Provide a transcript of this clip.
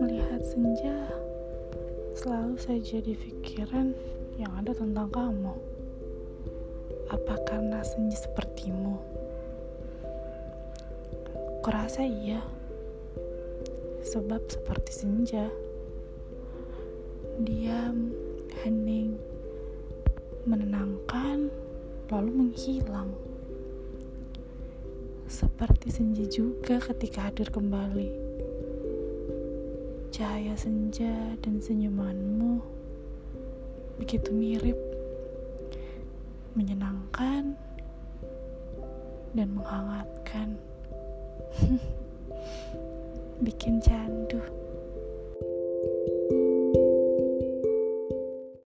Melihat senja, selalu saja di pikiran yang ada tentang kamu. Apa karena senja sepertimu? Kurasa iya, sebab seperti senja, diam, hening, menenangkan, lalu menghilang. Seperti senja juga ketika hadir kembali Cahaya senja dan senyumanmu begitu mirip, menyenangkan, dan menghangatkan. Bikin candu.